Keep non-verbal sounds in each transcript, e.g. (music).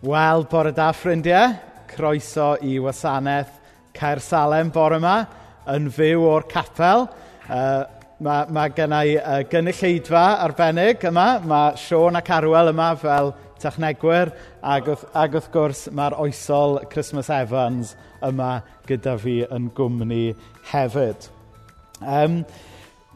Wel, bore da ffrindiau, croeso i wasanaeth Caer Salem bore yma, yn fyw o'r capel. Uh, mae ma gennau uh, gynulleidfa arbennig yma, mae Sean ac Arwel yma fel technegwyr, ac, ac wrth gwrs mae'r oesol Christmas Evans yma gyda fi yn gwmni hefyd. Um,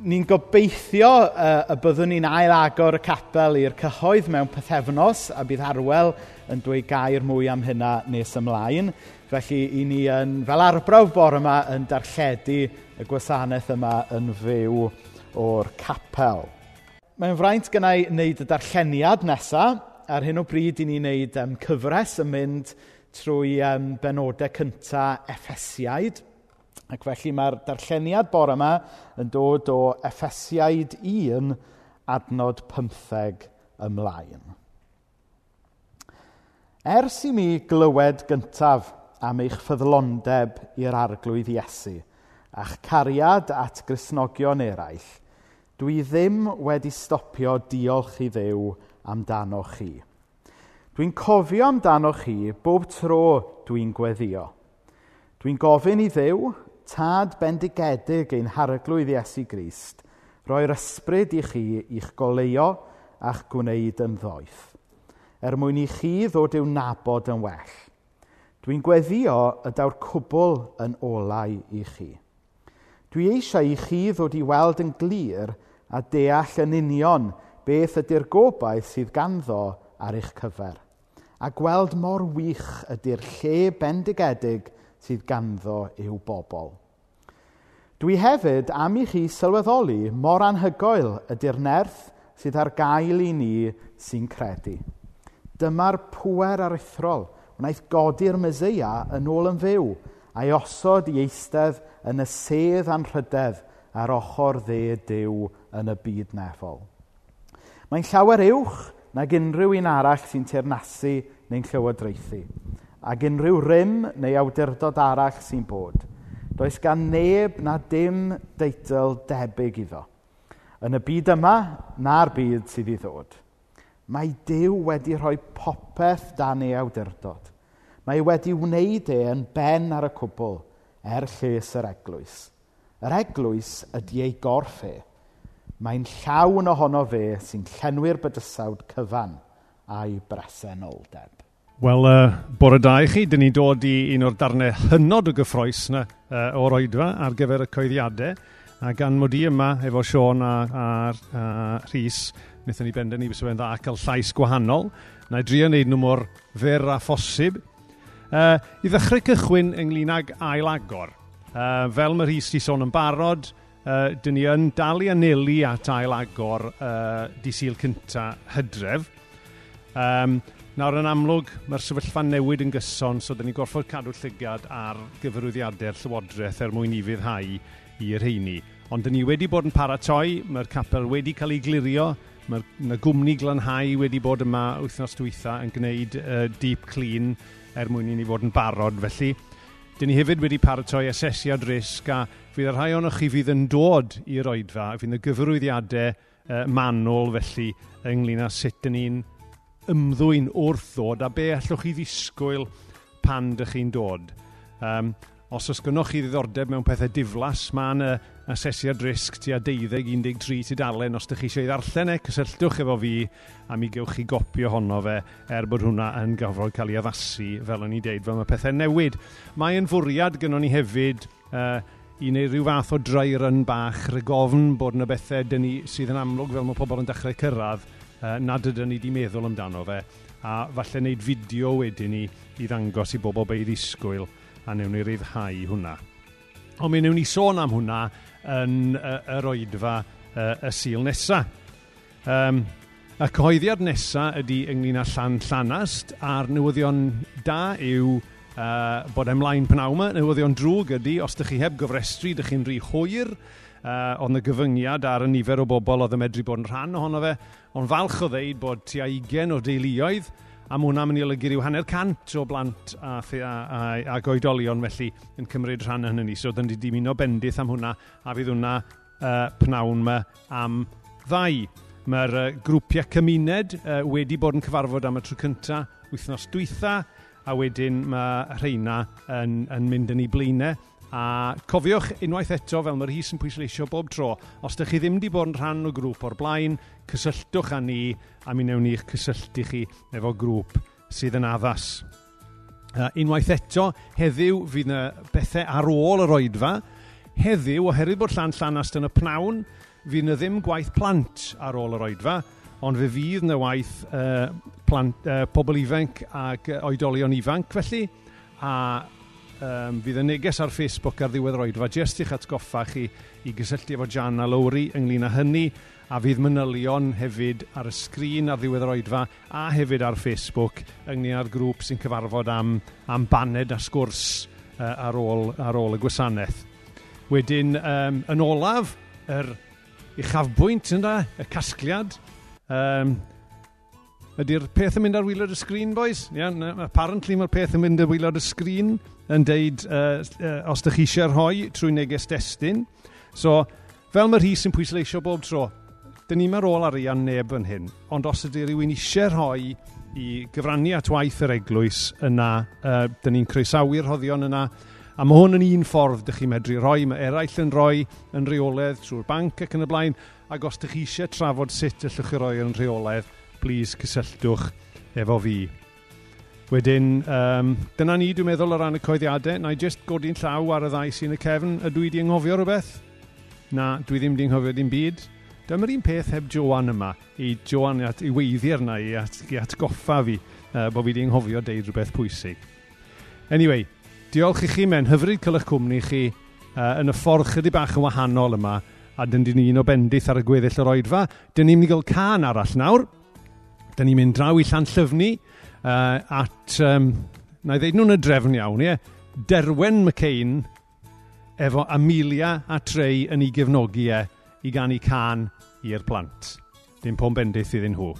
ni'n gobeithio uh, y byddwn ni'n ail agor y capel i'r cyhoedd mewn pethefnos a bydd Arwel yn dweud gair mwy am hynna nes ymlaen. Felly, i ni yn, fel arbrawf bore yma yn darlledu y gwasanaeth yma yn fyw o'r capel. Mae'n fraint gyda i wneud y darlleniad nesaf. Ar hyn o bryd, i ni wneud um, cyfres yn mynd trwy um, benodau cyntaf Effesiaid. Ac felly mae'r darlleniad bore yma yn dod o Effesiaid 1 adnod 15 ymlaen. Ers i mi glywed gyntaf am eich ffyddlondeb i'r arglwydd Iesu a'ch cariad at grisnogion eraill, dwi ddim wedi stopio diolch i ddew amdano chi. Dwi'n cofio amdano chi bob tro dwi'n gweddio. Dwi'n gofyn i ddew, tad bendigedig ein harglwydd Iesu Grist, roi'r ysbryd i chi i'ch goleio a'ch gwneud yn ddoeth er mwyn i chi ddod i'w nabod yn well. Dwi'n gweddio ydaw'r cwbl yn olau i chi. Dwi eisiau i chi ddod i weld yn glir a deall yn union beth ydy'r gobaith sydd ganddo ar eich cyfer, a gweld mor wych ydy'r lle bendigedig sydd ganddo i'w bobl. Dwi hefyd am i chi sylweddoli mor anhygoel ydy'r nerth sydd ar gael i ni sy'n credu. Dyma'r pwer aruthrol. Wnaeth godi'r myseia yn ôl yn fyw a'i osod i eistedd yn y sedd anrhydedd ar ochr dde dew yn y byd nefol. Mae'n llawer uwch nag unrhyw un arall sy'n teirnasu neu'n llywodraethu, ac unrhyw rym neu awdurdod arall sy'n bod. Does gan neb na dim deitl debyg iddo. Yn y byd yma na'r byd sydd i ddod. Mae Dyw wedi rhoi popeth dan ei awdurdod. Mae wedi wneud e yn ben ar y cwbl er lles yr eglwys. Yr eglwys ydy ei gorff e. Mae'n llawn ohono fe sy'n llenwi'r bydysawd cyfan a'i bresenoldeb. Wel, uh, bore da i chi. Dyn ni dod i un o'r darnau hynod o gyffroes na uh, o'r oedfa ar gyfer y coeddiadau. A gan mod i yma efo Sean a, a, a Rhys, wnaethon ni benderfynu bys fe'n dda cael llais gwahanol. Na i drio wneud nhw mor fyr a phosib. Uh, I ddechrau cychwyn ynglyn ag ail agor. Uh, fel mae Rhys di sôn yn barod, uh, dyn ni yn dal i anelu at ail agor uh, di sil cynta hydref. Um, nawr yn amlwg, mae'r sefyllfa newid yn gyson, so dyn ni gorfod cadw llygad ar gyfarwyddiadau'r Llywodraeth er mwyn i fyddhau i'r heini. Ond dyn ni wedi bod yn paratoi, mae'r capel wedi cael ei glirio, Mae yna gwmni glanhau wedi bod yma wythnos diwetha yn gwneud uh, deep clean er mwyn i ni fod yn barod felly. Dyn ni hefyd wedi paratoi asesiad risg a fydd y rhai ohonoch chi fydd yn dod i'r oedfa, fydd y gyfrwyddiadau uh, manwl felly ynglyn â sut dyn ni'n ymddwyn wrth ddod a be allwch chi ddisgwyl pan dych chi'n dod. Um, os oes gynnwch chi ddiddordeb mewn pethau diflas, mae yna asesiad risg tua 12-13 tudalen os ydych chi eisiau ddarllen e, cysylltwch efo fi a mi gewch chi gopio honno fe er bod hwnna yn gofrod cael ei addasu fel o'n i dweud fel mae pethau newid. Mae yn fwriad gynnon ni hefyd uh, i wneud rhyw fath o dry run bach rygofn bod yna bethau dyn ni sydd yn amlwg fel mae pobl yn dechrau cyrraedd uh, nad ydyn ni wedi meddwl amdano fe a falle wneud fideo wedyn ni i ddangos i bobl be i ddisgwyl a newn ni ryddhau hwnna. Ond mi newn ni sôn am hwnna yn uh, yr oedfa uh, y sil nesa. Um, y cyhoeddiad nesa ydy ynglyn â llan llanast a'r newyddion da yw uh, bod ymlaen penawma, newyddion drwg ydy, os ydych chi heb gyfrestru, ydych chi'n rhy hwyr, uh, ond y gyfyngiad ar y nifer o bobl oedd y medru bod yn rhan ohono fe, ond falch o ddeud bod tua 20 o deuluoedd a mae hwnna'n mynd i olygu rhyw hanner cant o blant a, a, a, a goedolion felly yn cymryd rhan yn hynny. So, dyn ni dimuno bendith am hwnna, a fydd hwnna uh, pnawn yma am ddau. Mae'r uh, grwpiau cymuned uh, wedi bod yn cyfarfod am y tro cyntaf, wythnos dwytha, a wedyn mae rheina yn, yn mynd yn ei blaenau A cofiwch unwaith eto, fel mae'r hys yn pwysleisio bob tro, os ydych chi ddim wedi bod yn rhan o grŵp o'r blaen, cysylltwch â ni a mi newn ni'ch cysylltu chi efo grŵp sydd yn addas. Uh, unwaith eto, heddiw fydd yna bethau ar ôl yr oedfa. Heddiw, oherwydd bod llan llanast yn y pnawn, fydd yna ddim gwaith plant ar ôl yr oedfa, ond fe fydd yna waith uh, plant, uh, pobl ifanc ac oedolion ifanc felly, a Um, fydd y neges ar Facebook ar ddiwedd roedfa jyst i'ch atgoffa chi i gysylltu efo Jan a Lowry ynglyn â hynny a fydd manylion hefyd ar y sgrin ar ddiwedd roedfa a hefyd ar Facebook ynglyn â'r grŵp sy'n cyfarfod am, am baned a sgwrs uh, ar, ôl, ar ôl y gwasanaeth. Wedyn, um, yn olaf, yr uchafbwynt yna, y casgliad, um, Ydy'r peth yn mynd ar wylod y sgrin, boys? Yeah, apparently mae'r peth yn mynd ar wylod y sgrin yn deud uh, uh, os ydych chi eisiau rhoi trwy neges destun. So, fel mae'r rhys yn pwysleisio bob tro, dyn ni'n ar ôl arian neb yn hyn, ond os ydy rhywun eisiau rhoi i gyfrannu at waith yr eglwys yna, uh, dyn ni'n croesawu'r hoddion yna, a mae hwn yn un ffordd ydych chi'n medru rhoi, mae eraill yn rhoi yn reoledd trwy'r banc ac yn y blaen, ac os ydych chi eisiau trafod sut allwch chi roi yn rheoledd, please cysylltwch efo fi. Wedyn, um, dyna ni dwi'n meddwl o ran y coeddiadau. Na i jyst godi'n llaw ar y ddau sy'n y cefn. Ydw i wedi anghofio rhywbeth? Na, dwi ddim wedi anghofio dim byd. Dyma'r un peth heb Joan yma, i Joan at, i weiddi arna i, at, i atgoffa fi uh, bod fi wedi anghofio deud rhywbeth pwysig. Anyway, diolch i chi mewn hyfryd cael eich cwmni chi uh, yn y ffordd chydig bach yn wahanol yma a dyn ni'n un o bendith ar y gweddill yr oedfa. Dyn ni'n mynd i gael can arall nawr. Dyn ni'n mynd draw i Llanllyfni uh, at, um, na i ddeud nhw'n y drefn iawn, ie, Derwen McCain efo Amelia a Trey yn ei gefnogi e i gannu can i'r plant. Dim pom bendith iddyn nhw.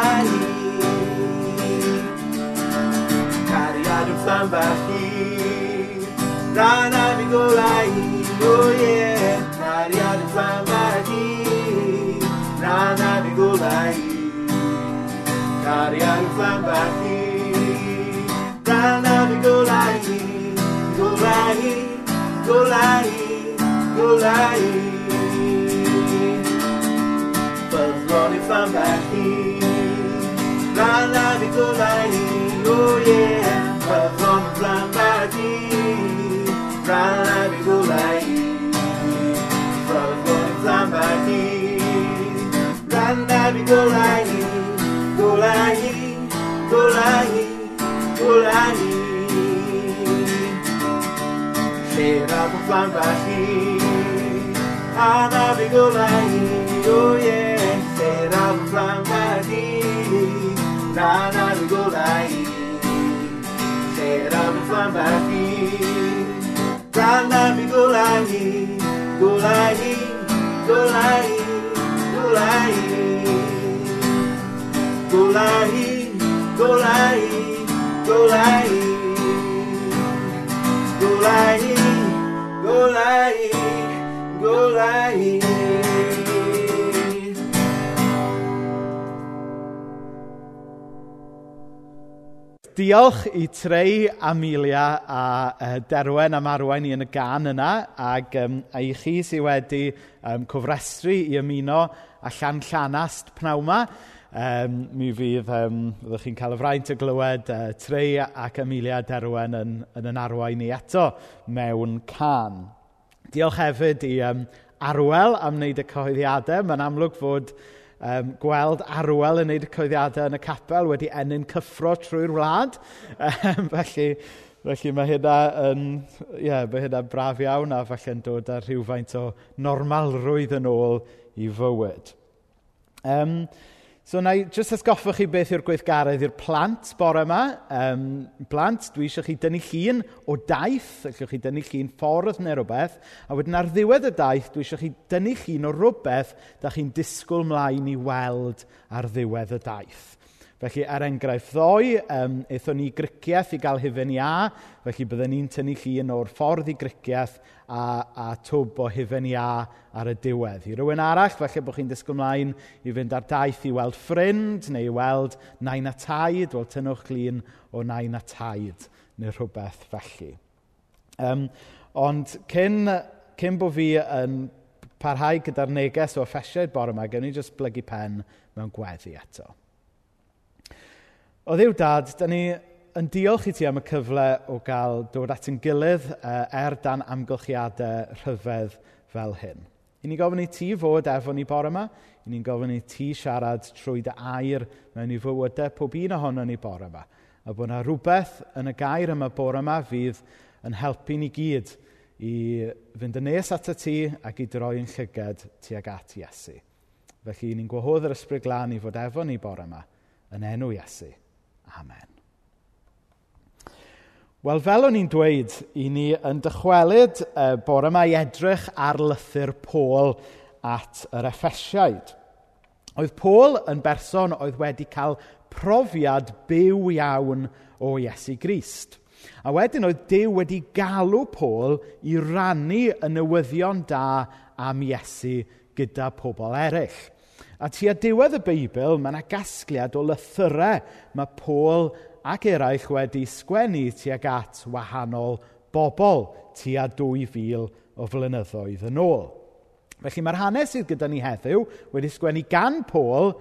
Cari Cariado Flambahi Rana Migolai Oh yeah Cariado Flambahi Rana Migolai. Cariado Flambahi Rana Migolai Golai Golai Golai. Buzzworthy Flambahi Kalami oh yeah, Pavon flambati, Kalami kolani, Pavon flambati, Kalami kolani, kolani, kolani, kolani. Cheira oh yeah, Cheira pro. ななるぐらいセーラーのフランバック diolch i Trey, Amelia a uh, Derwen am arwain i yn y gan yna ac um, a i chi sydd wedi um, cofrestru i ymuno a llan llanast pnawma. Um, mi fydd, um, fyddwch chi'n cael y fraint o glywed uh, Trey ac Amelia Derwen yn, yn yn arwain i eto mewn can. Diolch hefyd i um, Arwel am wneud y cyhoeddiadau. Mae'n amlwg fod um, gweld arwel yn wneud y coeddiadau yn y capel wedi enyn cyffro trwy'r wlad. (laughs) Um, felly, felly mae hynna yn, yeah, mae hynna braf iawn a falle'n dod â rhywfaint o normalrwydd yn ôl i fywyd. Um, So na i jyst atgoffa chi beth yw'r gweithgaredd i'r plant bore yma. Um, plant, dwi eisiau chi dynnu llun o daith, allwch chi dynnu llun ffordd neu rhywbeth, a wedyn ar ddiwedd y daith, dwi eisiau chi dynnu llun o rhywbeth da chi'n disgwyl mlaen i weld ar ddiwedd y daith. Felly, er enghraifft ddoe, um, eithon ni i gricieth i gael hufen iâ, felly byddwn ni'n tynnu llun o'r ffordd i gricieth a, a twb o hufen iâ ar y diwedd. I rywun arall, felly bod chi'n disgwyl mlaen i fynd ar daith i weld ffrind neu i weld nain a taid, wel tynnwch llun o nain a taid neu rhywbeth felly. Um, ond cyn, cyn bod fi yn parhau gyda'r neges o effesiaid bore yma, gen i jyst blygu pen mewn gweddi eto. O ddiw dad, da ni yn diolch i ti am y cyfle o gael dod at yn gilydd uh, er dan amgylchiadau rhyfedd fel hyn. I ni gofyn i ti fod efo ni bore yma, i ni'n gofyn i ti siarad trwy dy air mewn i fywydau pob un ohono ni bore yma. A bod yna rhywbeth yn y gair yma bore yma fydd yn helpu ni gyd i fynd yn nes at y ti ac i droi yn llyged tuag at Iesu. Felly, ni'n gwahodd yr ysbryd glân i fod efo ni bore yma yn enw Iesu. Amen. Wel, fel o'n i'n dweud, i ni yn dychwelyd uh, bore yma i edrych ar lythyr Pôl at yr Effesiaid. Oedd Pôl yn berson oedd wedi cael profiad byw iawn o Iesu Grist. A wedyn oedd Dyw wedi galw Pôl i rannu y newyddion da am Iesu gyda pobl eraill. A tua diwedd y Beibl, mae yna gasgliad o lythyrau mae Paul ac eraill wedi sgwennu tuag at wahanol bobl tua dwy fil o flynyddoedd yn ôl. Felly mae'r hanes sydd gyda ni heddiw wedi sgwennu gan Paul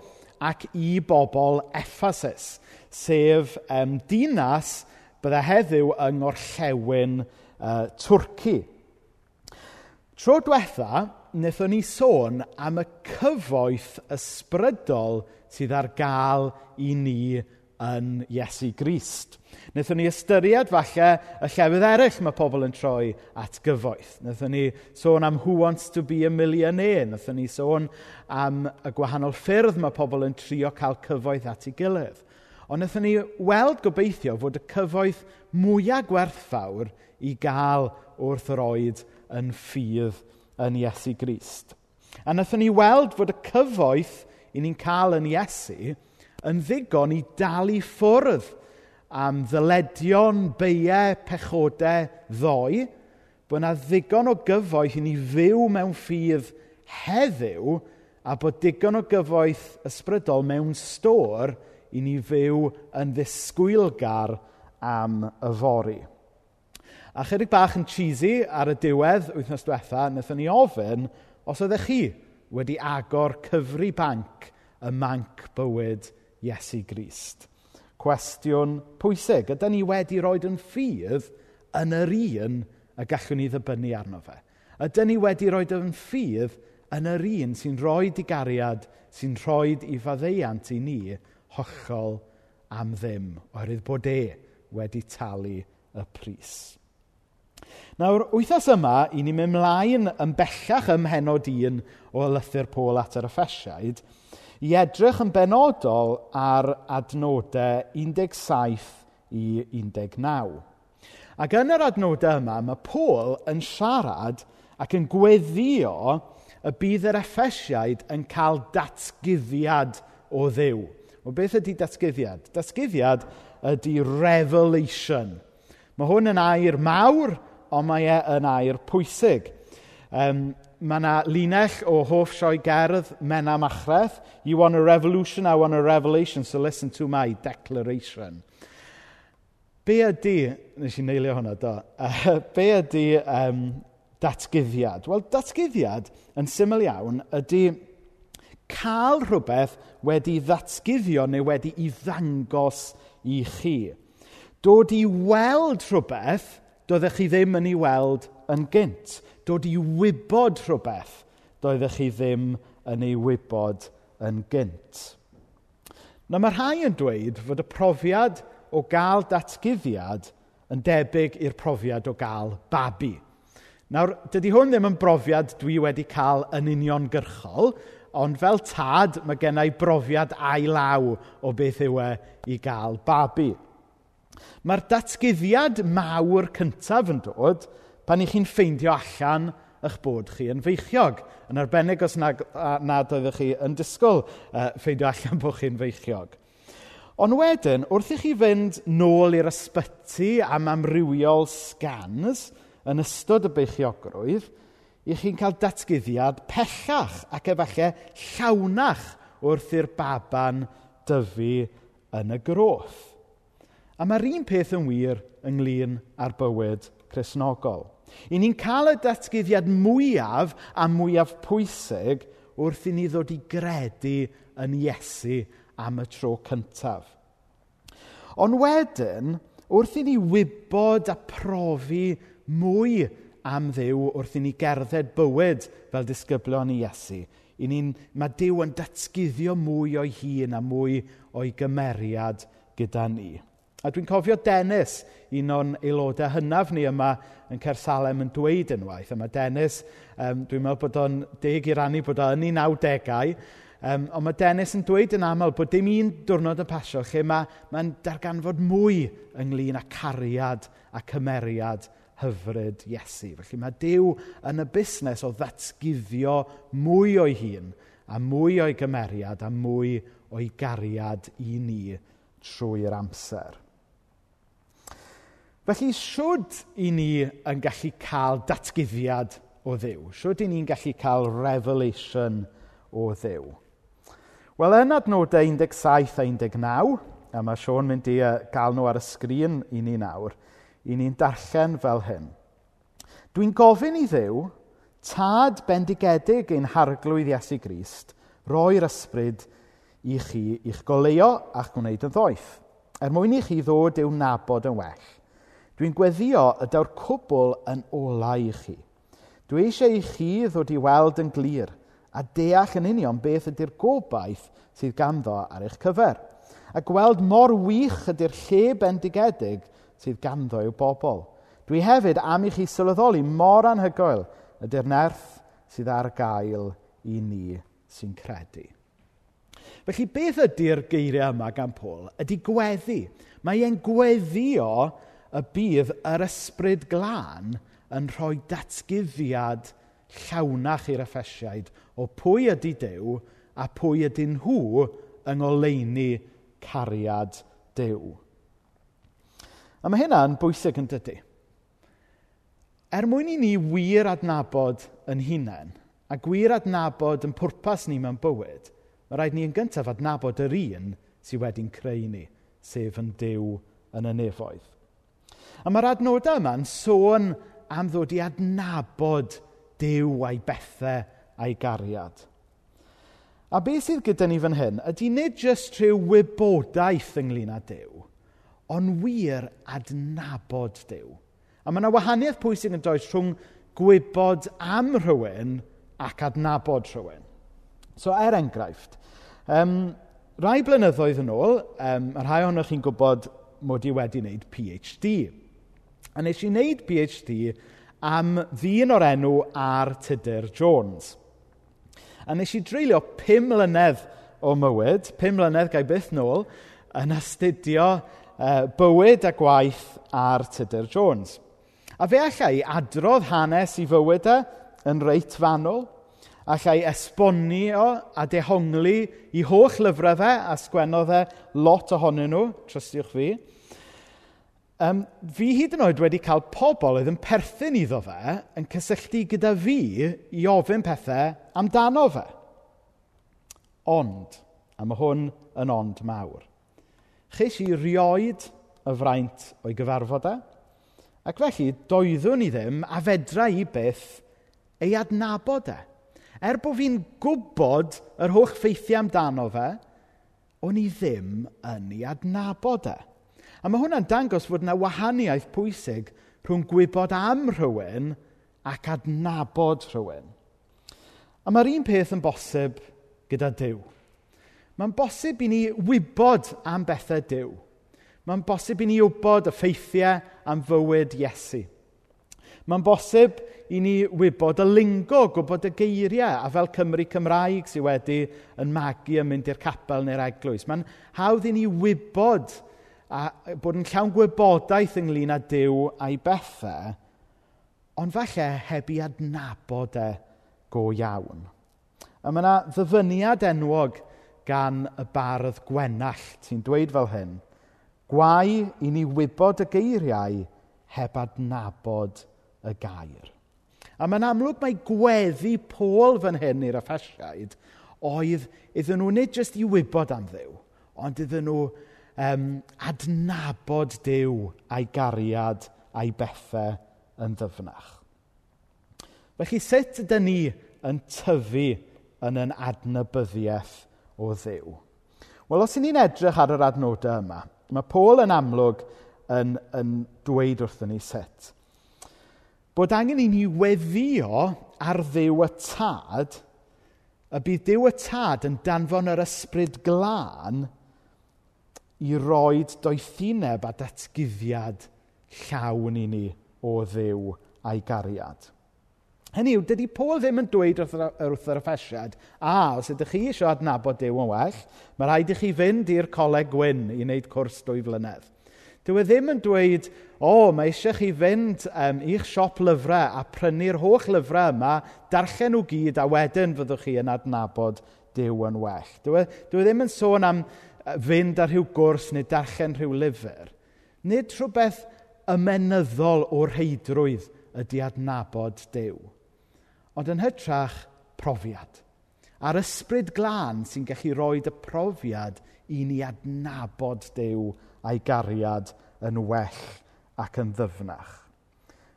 ac i bobl Ephesus, sef um, dinas byddai heddiw yng ngorllewin uh, Twrci. Tro diwetha, wnaethon ni sôn am y cyfoeth ysbrydol sydd ar gael i ni yn Iesu Grist. Wnaethon ni ystyried falle y llefydd eraill mae pobl yn troi at gyfoeth. Wnaethon ni sôn am who wants to be a millionaire. Wnaethon ni sôn am y gwahanol ffyrdd mae pobl yn trio cael cyfoeth at ei gilydd. Ond wnaethon ni weld gobeithio fod y cyfoeth mwyaf gwerthfawr i gael wrth yr oed yn ffydd yn Iesu Grist. A wnaethon ni weld fod y cyfoeth i ni'n cael yn Iesu yn ddigon i dal i ffwrdd am ddyledion, beiau, pechodau, ddoe, bod yna ddigon o gyfoeth i ni fyw mewn ffydd heddiw a bod digon o gyfoeth ysbrydol mewn stor i ni fyw yn ddisgwylgar am y fori. A chydig bach yn cheesy ar y diwedd wythnos diwetha, wnaethon ni ofyn os oeddech chi wedi agor cyfri banc y manc bywyd Iesu Grist. Cwestiwn pwysig. Ydy ni wedi roed yn ffydd yn yr un y gallwn ni ddibynnu arno fe? Ydy ni wedi roed yn ffydd yn yr un sy'n rhoi digariad, sy'n rhoi i faddeiant i ni hollol am ddim, oherwydd bod e wedi talu y pris. Nawr, wythnos yma, i ni mynd mlaen yn bellach ym mhenod un o Lythyr Pôl at yr Effesiaid i edrych yn benodol ar adnodau 17 i 19. Ac yn yr adnodau yma, mae Pôl yn siarad ac yn gweddio y bydd yr Effesiaid yn cael datgyddiad o ddew. O beth ydy datgyddiad? Datgyddiad ydy revelation. Mae hwn yn air mawr, ond mae e yn air pwysig. Um, mae yna linell o hoff sioe gerdd Mena Machreth. You want a revolution, I want a revelation, so listen to my declaration. Be ydy, nes i neilio hwnna do, (laughs) be ydy um, datgyddiad? Wel, datgyddiad yn syml iawn ydy cael rhywbeth wedi ddatgyddio neu wedi i ddangos i chi. Dod i weld rhywbeth doeddech chi ddim yn ei weld yn gynt. Dod i wybod rhywbeth doeddech chi ddim yn ei wybod yn gynt. Na mae rhai yn dweud fod y profiad o gael datgyddiad yn debyg i'r profiad o gael babi. Nawr, dydy hwn ddim yn brofiad dwi wedi cael yn uniongyrchol, ond fel tad, mae gennau brofiad ailaw o beth yw e i gael babi. Mae'r datguddiad mawr cyntaf yn dod pan 'y chi'n ffeindio allan eich bod chi yn feichiog, yn arbennig os nag, nad oeddech chi yn disgwyl yy ffeindio allan bod chi'n feichiog. Ond wedyn, wrth i chi fynd nôl i'r ysbyty am amrywiol scans yn ystod y beichiogrwydd, i chi'n cael datguddiad pellach ac efallai llawnach wrth i'r baban dyfu yn y groth. A mae'r un peth yn wir ynglyn â'r bywyd chrysnogol. I ni'n cael y datguddiad mwyaf a mwyaf pwysig wrth i ni ddod i gredu yn Iesu am y tro cyntaf. Ond wedyn, wrth i ni wybod a profi mwy am Dduw wrth i ni gerdded bywyd fel disgyblion i Iesu. I ni'n, mae Dyw yn datguddio mwy o'i hun a mwy o'i gymeriad gyda ni. A dwi'n cofio Dennis, un o'n aelodau hynaf ni yma yn Cersalem yn dweud unwaith. A mae Dennis, um, dwi'n meddwl bod o'n deg i rannu bod o'n yn ei nawdegau, um, ond mae Dennis yn dweud yn aml bod dim un diwrnod yn pasio lle mae, mae'n darganfod mwy ynglyn â cariad a cymeriad hyfryd Iesu. Felly mae Dyw yn y busnes o ddatguddio mwy o'i hun a mwy o'i gymeriad a mwy o'i gariad i ni trwy'r amser. Felly, siwd i ni yn gallu cael datguddiad o Dduw? Siwd i ni'n gallu cael revelation o Dduw? Wel, yn adnodau 17 a 19, a mae Sion mynd i gael nhw ar y sgrin i ni nawr, i ni'n darllen fel hyn. Dwi'n gofyn i ddew, tad bendigedig ein harglwydd Iesu Grist, roi'r ysbryd i chi i'ch goleo a'ch gwneud yn ddoeth, er mwyn i chi ddod i'w nabod yn well, Dwi'n gweddio y daw'r cwbl yn olau i chi. Dwi eisiau i chi ddod i weld yn glir a deall yn union beth ydy'r gobaith sydd ganddo ar eich cyfer, a gweld mor wych ydy'r lle bendigedig sydd ganddo i'w bobl. Dwi hefyd am i chi sylweddoli mor anhygoel ydy'r nerth sydd ar gael i ni sy'n credu. Felly, beth ydy'r geiriau yma gan Pôl? Ydy gweddi. Mae e'n gweddio y bydd yr ysbryd glân yn rhoi datguddiad llawnach i'r Effesiaid o pwy ydy Dyw a pwy ydy nhw yng ngoleuni cariad Dyw. A mae hynna'n bwysig yn dydy. Er mwyn i ni wir adnabod yn hunain, a gwir adnabod yn pwrpas ni mewn bywyd, mae rhaid ni yn gyntaf adnabod yr un sydd wedi'n creu ni, sef yn Dyw yn y nefoedd. A mae'r adnodau yma'n sôn am ddod i adnabod Dyw a'i bethau a'i gariad. A beth sydd gyda ni fan hyn ydy nid jyst rhyw wybodaeth ynglyn â Dyw, ond wir adnabod Dyw. A mae yna wahaniaeth pwysig yn does rhwng gwybod am rhywun ac adnabod rhywun. So, er enghraifft, um, rai blynyddoedd yn ôl, um, rhai ohonoch chi'n gwybod mod i wedi wneud PhD. A wnes i wneud PhD am ddyn o'r enw ar Tudur Jones. A wnes i dreulio pum mlynedd o mywyd, pum mlynedd gai byth nôl, yn astudio uh, bywyd a gwaith ar Tudur Jones. A fe allai adrodd hanes i fywydau e yn reit fanwl, allai esbonio a dehongli i holl lyfrau fe a sgwennodd e lot ohonyn nhw, trystiwch fi, Um, fi hyd yn oed wedi cael pobl oedd yn perthyn iddo fe yn cysylltu gyda fi i ofyn pethau amdano fe. Ond, a mae hwn yn ond mawr,ches i rioed y fraint o'i gyfarfod e, ac felly doeddwn i ddim a fedra i byth ei adnabod e. Er bod fi'n gwybod yr holl ffeithiau amdano fe, o'n i ddim yn ei adnabod e. A mae hwnna'n dangos fod yna wahaniaeth pwysig rhwng gwybod am rhywun ac adnabod rhywun. A mae'r un peth yn bosib gyda Dyw. Mae'n bosib i ni wybod am bethau Dyw. Mae'n bosib i ni wybod y ffeithiau am fywyd Iesu. Mae'n bosib i ni wybod y lingo, gwybod y geiriau, a fel Cymru Cymraeg sydd wedi yn magu yn mynd i'r capel neu'r eglwys. Mae'n hawdd i ni wybod a bod yn llawn gwybodaeth ynglyn â Dyw a'i bethau, ond falle heb i adnabod e go iawn. A mae yna ddyfyniad enwog gan y bardd Gwenallt sy'n dweud fel hyn, Gwai i ni wybod y geiriau heb adnabod y gair. A mae'n amlwg mae gweddi Pôl fan hyn i'r Effesiaid oedd iddyn nhw nid jyst i wybod am ddew, ond iddyn nhw um, adnabod Duw a'i gariad a'i bethau yn ddyfnach. Felly, sut ydan ni yn tyfu yn yn adnabyddiaeth o ddew? Wel, os ni'n edrych ar yr adnodau yma, ma' Paul yn amlwg yn, yn dweud wrthyn ni sut. Bod angen i ni weddio ar ddew y tad, y bydd Duw y Tad yn danfon yr ysbryd glân i roed doethineb a datgyddiad llawn i ni o ddew a'i gariad. Hynny yw, dydy Paul ddim yn dweud wrth yr, wrth yr effesiad, a, os ydych chi eisiau adnabod Dyw yn well, mae rhaid i chi fynd i'r coleg gwyn i wneud cwrs dwy flynedd. Dyw e ddim yn dweud, o, oh, mae eisiau chi fynd um, i'ch siop lyfrau a prynu'r holl lyfrau yma, darllen nhw gyd a wedyn fyddwch chi yn adnabod Dyw yn well. Dyw e, dyw e ddim yn sôn am fynd ar rhyw gwrs neu darllen rhyw lyfr, nid rhywbeth ymenyddol o heidrwydd ydy adnabod Duw, ond yn hytrach profiad. A'r ysbryd glân sy'n gallu rhoi y profiad i ni adnabod Duw a'i gariad yn well ac yn ddyfnach.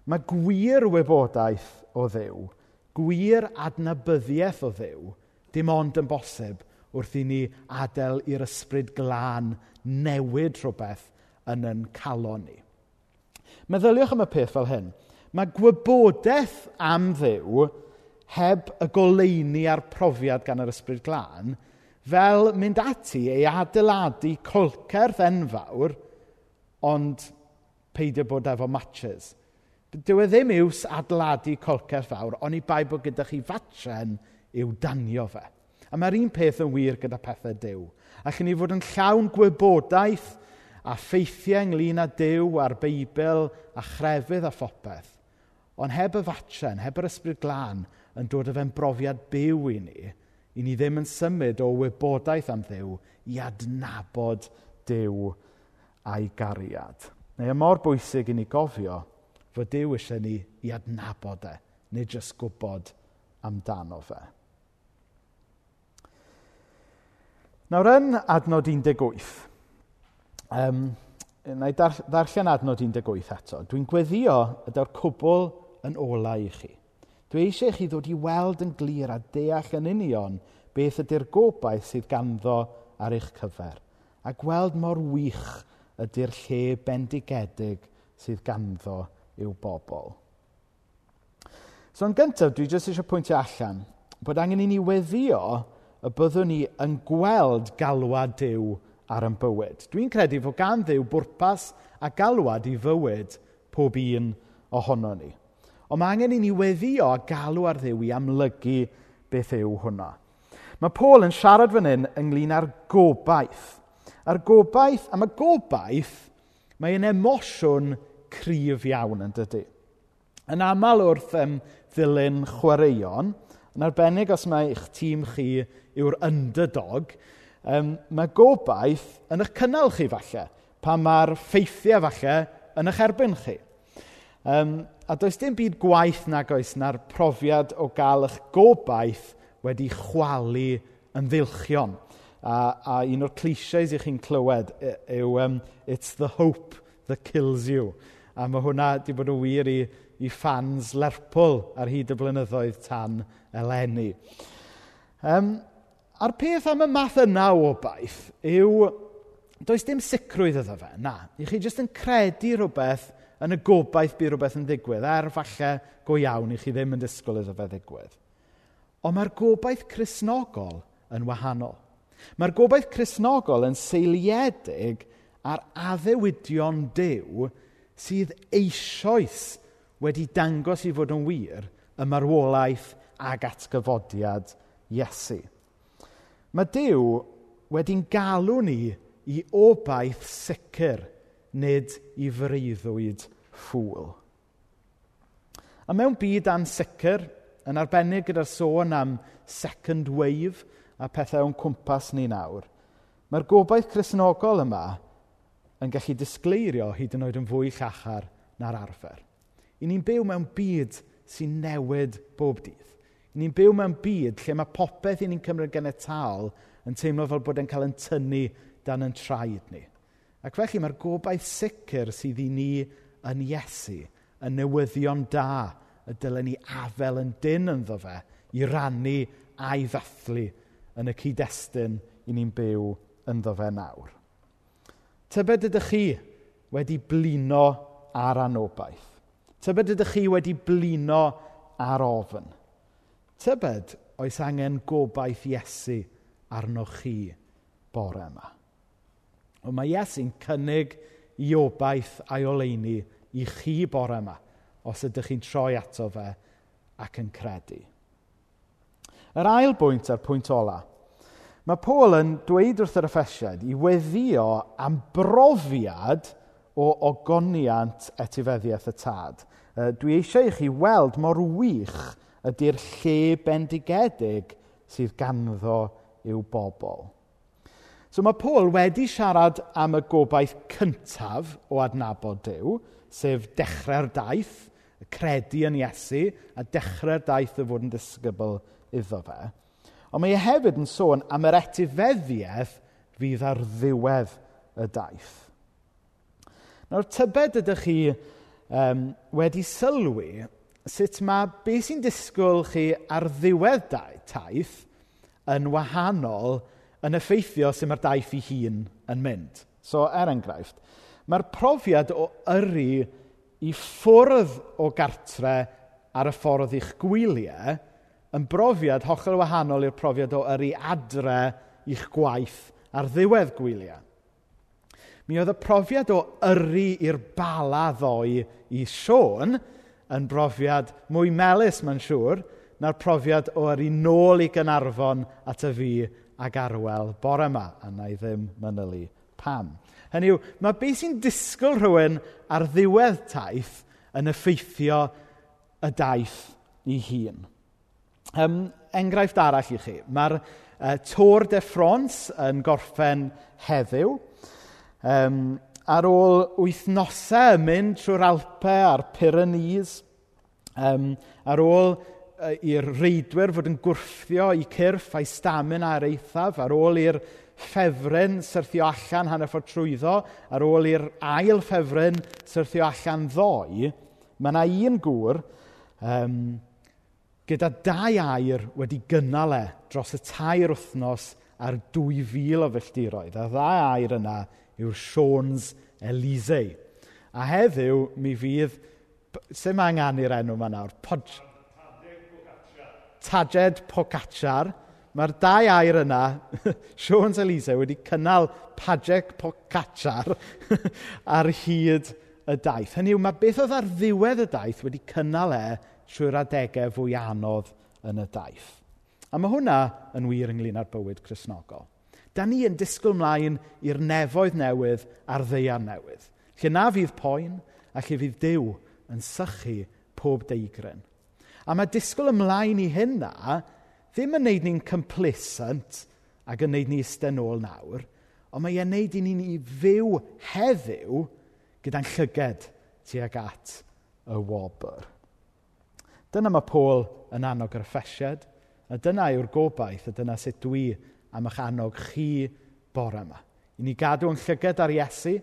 Mae gwir wybodaeth o ddew, gwir adnabyddiaeth o ddew, dim ond yn bosib wrth i ni adael i'r ysbryd glân newid rhywbeth yn yn calon ni. Meddyliwch am y peth fel hyn. Mae gwybodaeth am ddew heb y goleini a'r profiad gan yr ysbryd glân fel mynd ati ei adeiladu colcerth enfawr ond peidio bod efo matches. Dyw e ddim iws adeiladu colcerth fawr, ond i bai bod gyda chi fatren i'w danio fe. A mae'r un peth yn wir gyda pethau Duw. Allwn ni fod yn llawn gwybodaeth a ffeithiau ynglyn â Duw a'r Beibl a chrefydd a phopeth. Ond heb y fatren, heb yr ysbryd glân yn dod o fe'n brofiad byw i ni, i ni ddim yn symud o wybodaeth am ddew i adnabod dew a'i gariad. Neu y e mor bwysig i ni gofio fod dew eisiau ni i adnabod e, nid jyst gwybod amdano fe. Nawr, yn adnod 18, um, na i dar, ddarllen adnod 18 eto. Dwi'n gweddio ydy'r cwbl yn olau i chi. Dwi eisiau chi ddod i weld yn glir a deall yn union beth ydy'r gobaith sydd ganddo ar eich cyfer, a gweld mor wych ydy'r lle bendigedig sydd ganddo i'w bobl. So yn gyntaf, dwi jyst eisiau pwyntio allan bod angen i ni weddio y byddwn ni yn gweld galwad Dyw ar ein bywyd. Dwi'n credu fod gan Dduw bwrpas a galwad i fywyd pob un ohono ni. Ond mae angen i ni weddio a galw ar Dduw i amlygu beth yw hwnna. Mae Paul yn siarad fan hyn ynglyn â'r gobaith. A'r gobaith, a mae gobaith, mae yn emosiwn cryf iawn yn dydy. Yn aml wrth um, ddilyn chwaraeon, yn arbennig os mae eich tîm chi yw'r underdog, um, mae gobaith yn eich cynnal chi falle, pan mae'r ffeithiau falle yn eich erbyn chi. Um, a does dim byd gwaith nag oes na'r profiad o gael eich gobaith wedi chwalu yn ddilchion. A, a un o'r clisiais i chi'n clywed yw um, it's the hope that kills you. A mae hwnna wedi bod yn wir i, i fans Lerpwl ar hyd y blynyddoedd tan eleni. Um, A'r peth am y math yna o baith yw, does dim sicrwydd iddo fe, na. I chi jyst yn credu rhywbeth yn y gobaith bydd rhywbeth yn ddigwydd, er falle go iawn i chi ddim yn disgwyl iddo fe ddigwydd. Ond mae'r gobaith chrysnogol yn wahanol. Mae'r gobaith chrysnogol yn seiliedig ar addewidion dew sydd eisoes wedi dangos i fod yn wir y marwolaeth ag atgyfodiad Iesu. Mae Dyw wedi'n galw ni i obaith sicr, nid i freuddwyd ffwl. A mewn byd ansicr, yn arbennig gyda'r sôn am second wave a pethau o'n cwmpas ni nawr, mae'r gobaith chrysnogol yma yn gallu disgleirio hyd yn oed yn fwy llachar na'r arfer. I ni'n byw mewn byd sy'n newid bob dydd. Ni'n byw mewn byd lle mae popeth i ni'n cymryd tal yn teimlo fel bod e'n cael yn tynnu dan yn traed ni. Ac felly mae'r gobaith sicr sydd i ni yn Iesu, y newyddion da y dylen ni afel yn dyn ynddo fe i rannu a'i ddathlu yn y cyd-destun i ni'n byw ynddo fe nawr. Tybed ydych chi wedi blino ar anobaith? Tybed ydych chi wedi blino ar ofyn? Tybed, oes angen gobaith Iesu arnoch chi bore yma. Ond mae Iesu'n cynnig i obaith a'i oleini i chi bore yma, os ydych chi'n troi ato fe ac yn credu. Yr ail bwynt a'r pwynt ola. Mae Paul yn dweud wrth yr effesiad i weddio am brofiad o ogoniant etifeddiaeth y tad. Dwi eisiau i chi weld mor wych ydy'r lle bendigedig sydd ganddo i'w bobl. So mae Paul wedi siarad am y gobaith cyntaf o adnabod Dyw, sef dechrau'r daith, y credu yn Iesu, a dechrau'r daith o fod yn disgybl iddo fe. Ond mae e hefyd yn sôn am yr etifeddiaeth fydd ar ddiwedd y daith. Nawr, tybed ydych chi um, wedi sylwi sut mae beth sy'n disgwyl chi ar ddiwedd taith yn wahanol yn effeithio sut mae'r daith ei hun yn mynd. So, er enghraifft, mae'r profiad o yrru i ffwrdd o gartre ar y ffordd i'ch gwyliau yn brofiad hollol wahanol i'r profiad o yrru adre i'ch gwaith ar ddiwedd gwyliau. Mi oedd y profiad o yrru i'r bala ddoi i Sion yn brofiad mwy melus, mae'n siŵr, na'r profiad o ar un nôl i Gynarfon at y fi ag arwel bore yma, a na i ddim mynylu pam. Hynny yw, mae beth sy'n disgwyl rhywun ar ddiwedd taith yn effeithio y daith i hun. Um, enghraifft arall i chi. Mae'r uh, Tôr de France yn gorffen heddiw. Um, ar ôl wythnosau mynd trwy'r Alpau a'r Pyrenees, um, ar ôl uh, i'r reidwyr fod yn gwrthio i cyrff a'i stamin a'r eithaf, ar ôl i'r ffefryn syrthio allan hanner ffordd trwyddo, ar ôl i'r ail ffefryn syrthio allan ddoi, mae yna un gŵr um, gyda dau air wedi gynnal e dros y tair wythnos ar 2,000 o filltiroedd. A ddau air yna yw'r Siôns Elisei. A heddiw, mi fydd, sy'n ma anganu'r enw yma nawr? Pod... Tadjed Pocacar. Mae'r dau air yna, (laughs) Siôns Elisei, wedi cynnal Padjeg Pocacar (laughs) ar hyd y daith. Hynny yw, mae beth oedd ar ddiwedd y daith wedi cynnal e trwy'r adegau fwy anodd yn y daith. A mae hwnna yn wir ynglyn â'r bywyd Cresnogol. Da ni yn disgwyl mlaen i'r nefoedd newydd a'r ddeian newydd, lle na fydd poen a lle fydd Duw yn sychu pob deigryn. A mae disgwyl ymlaen i hynna ddim yn neud ni'n complicent ac yn neud ni eistedd ôl nawr, ond mae e'n wneud i ni'n i fyw heddiw gyda'n llyged tuag at y wobr. Dyna mae Paul yn annog yr effesiad, a dyna yw'r gobaith, a dyna sut dwi am eich annog chi bore yma. I ni gadw yn llygad ar Iesu,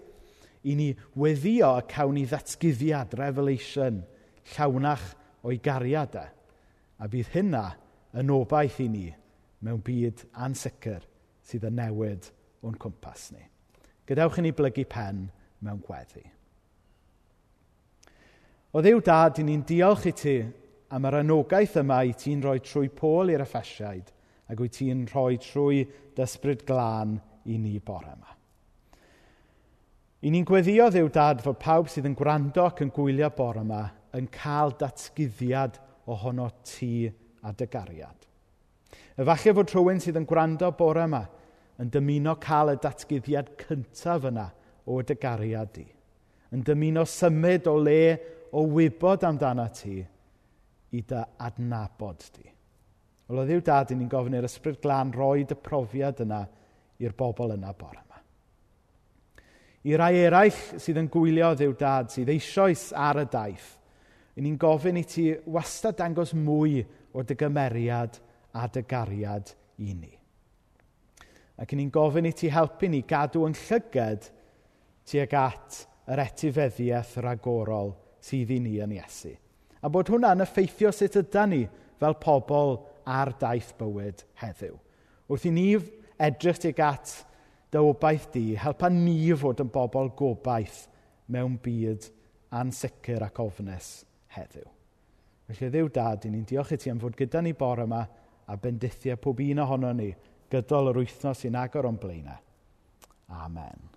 i ni weddio y cawn i ddatgyddiad, revelation, llawnach o'i gariad e. A bydd hynna yn obaith i ni mewn byd ansicr sydd yn newid o'n cwmpas ni. Gadewch i ni blygu pen mewn gweddi. O ddiw dad, i ni'n diolch i ti am yr anogaeth yma i ti'n rhoi trwy pôl i'r effesiaid – ac wyt ti'n rhoi trwy dysbryd glân i ni bore yma. I ni'n gweddio ddiw dad fod pawb sydd yn gwrando ac yn gwylio bore yma yn cael datgyddiad ohono ti a dy gariad. Efallai fod rhywun sydd yn gwrando bore yma yn dymuno cael y datgyddiad cyntaf yna o dy gariad di. Yn dymuno symud o le o wybod amdana ti i dy adnabod di. Wel, o ddiw dad, ni'n gofyn i'r ysbryd glân roi y profiad yna i'r bobl yna bore yma. I rai eraill sydd yn gwylio ddiw dad, sydd eisoes ar y daith, ni'n gofyn i ti wastad dangos mwy o dy gymeriad a dy gariad i ni. Ac ni'n gofyn i ti helpu ni gadw yn llyged tuag at yr etifeddiaeth ragorol agorol sydd i ni yn Iesu. A bod hwnna'n effeithio sut ydy ni fel pobl ar daith bywyd heddiw. Wrth i ni edrych tuag at dy obaith di, helpa ni fod yn bobl gobaith mewn byd ansicr ac ofnus heddiw. Felly ddiw dad, ni'n diolch i ti am fod gyda ni bore yma a bendithio pob un ohono ni gydol yr wythnos sy'n agor o'n blaenau. Amen.